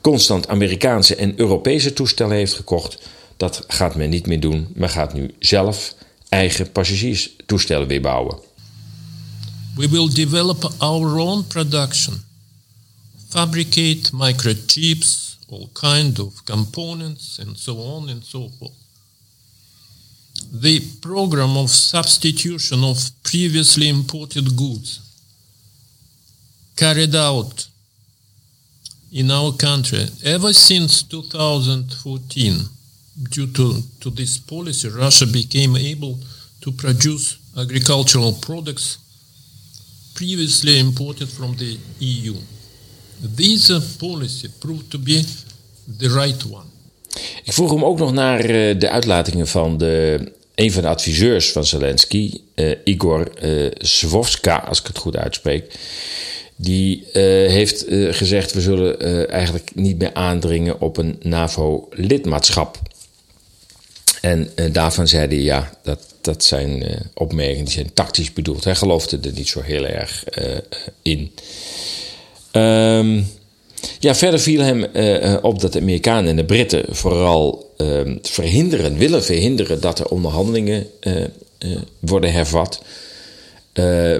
constant Amerikaanse en Europese toestellen heeft gekocht. Dat gaat men niet meer doen. Men gaat nu zelf eigen passagierstoestellen weer bouwen. We will develop our own production. Fabricate microchips, all kind of components and so on and so forth. The program of substitution of previously imported goods carried out in our country ever since 2014 due to, to this policy russia became able to produce agricultural products previously imported from the eu This policy proved to be the right one. Ik vroeg hem ook nog naar eh, de uitlatingen van de, een van de adviseurs van Zelensky, uh, Igor uh, als ik het goed uitspreek. Die heeft gezegd: we zullen eigenlijk niet meer aandringen op een NAVO-lidmaatschap. En daarvan zei hij: ja, dat, dat zijn opmerkingen die zijn tactisch bedoeld. Hij geloofde er niet zo heel erg in. Um, ja, verder viel hem op dat de Amerikanen en de Britten vooral uh, verhinderen, willen verhinderen dat er onderhandelingen worden hervat.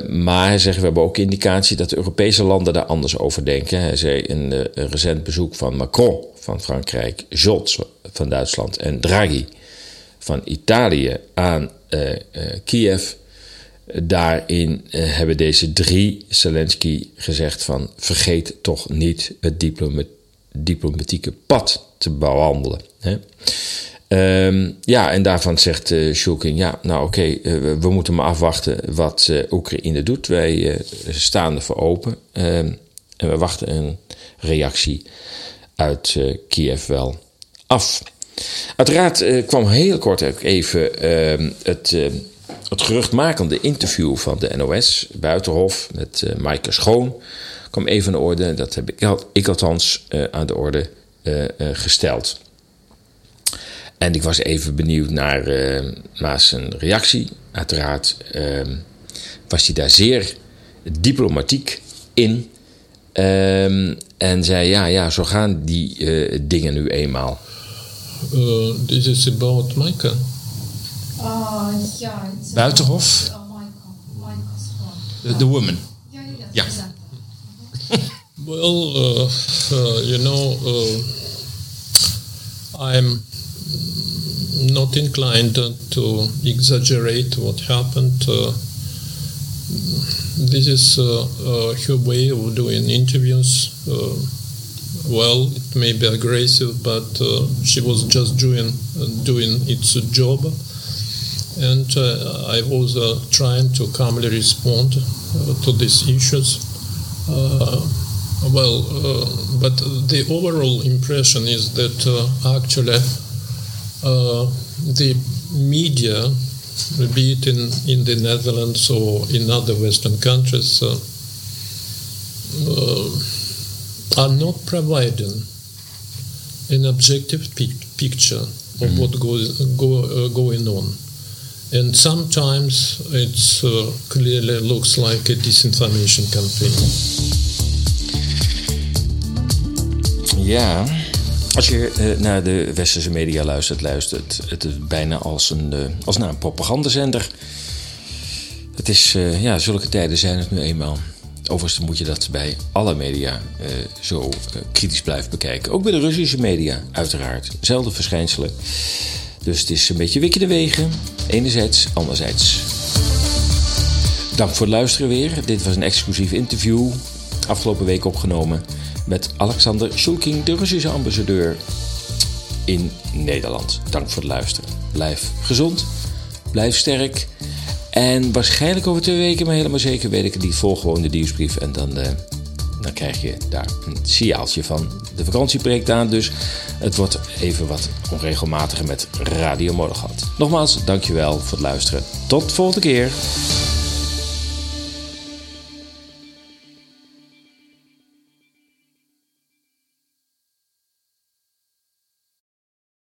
Maar hij zegt, we hebben ook indicatie dat de Europese landen daar anders over denken. Hij zei in een recent bezoek van Macron van Frankrijk, Scholz van Duitsland en Draghi van Italië aan uh, Kiev. Daarin hebben deze drie Zelensky gezegd van vergeet toch niet het diploma diplomatieke pad te bewandelen. Hè? Um, ja, en daarvan zegt uh, ja, nou oké, we moeten maar afwachten wat Oekraïne doet. Wij staan ervoor open um, en we wachten een reactie uit Kiev wel af. Uiteraard kwam heel kort ook even uh, het, uh, het geruchtmakende interview van de NOS, Buitenhof, met uh, Maaike Schoon. kwam even aan de orde. Dat heb ik, ik althans aan de orde gesteld. En ik was even benieuwd naar, zijn reactie. Uiteraard was hij daar zeer diplomatiek in. en zei: Ja, ja, zo gaan die dingen nu eenmaal. Uh, this is about Micah. Uh, yeah, it's Buitenhof? Uh, Micah. Micah's one. The, the woman. Yeah, yeah, Yeah. exactly. Well, uh, uh, you know, uh, I'm not inclined to exaggerate what happened. Uh, this is uh, uh, her way of doing interviews. Well, it may be aggressive, but uh, she was just doing uh, doing its job, and uh, I was trying to calmly respond to these issues. Well, but the overall impression is that actually the media, be it in, in the Netherlands or in other Western countries, uh, uh, are not providing an objective pic- picture of what goes go, uh, going on. And sometimes it uh, clearly looks like a disinformation campaign. Ja, als je eh, naar de westerse media luistert, luistert het is bijna als, een, eh, als naar een propagandazender. Het is, eh, ja, zulke tijden zijn het nu eenmaal. Overigens moet je dat bij alle media eh, zo eh, kritisch blijven bekijken. Ook bij de Russische media, uiteraard. Zelfde verschijnselen. Dus het is een beetje wikken de wegen. Enerzijds, anderzijds. Dank voor het luisteren weer. Dit was een exclusief interview. Afgelopen week opgenomen met Alexander Shulkin, de Russische ambassadeur in Nederland. Dank voor het luisteren. Blijf gezond, blijf sterk. En waarschijnlijk over twee weken, maar helemaal zeker weet ik het niet. Volg gewoon de nieuwsbrief en dan, eh, dan krijg je daar een signaaltje van. De vakantie breekt aan, dus het wordt even wat onregelmatiger met Radio Moddergat. Nogmaals, dankjewel voor het luisteren. Tot de volgende keer.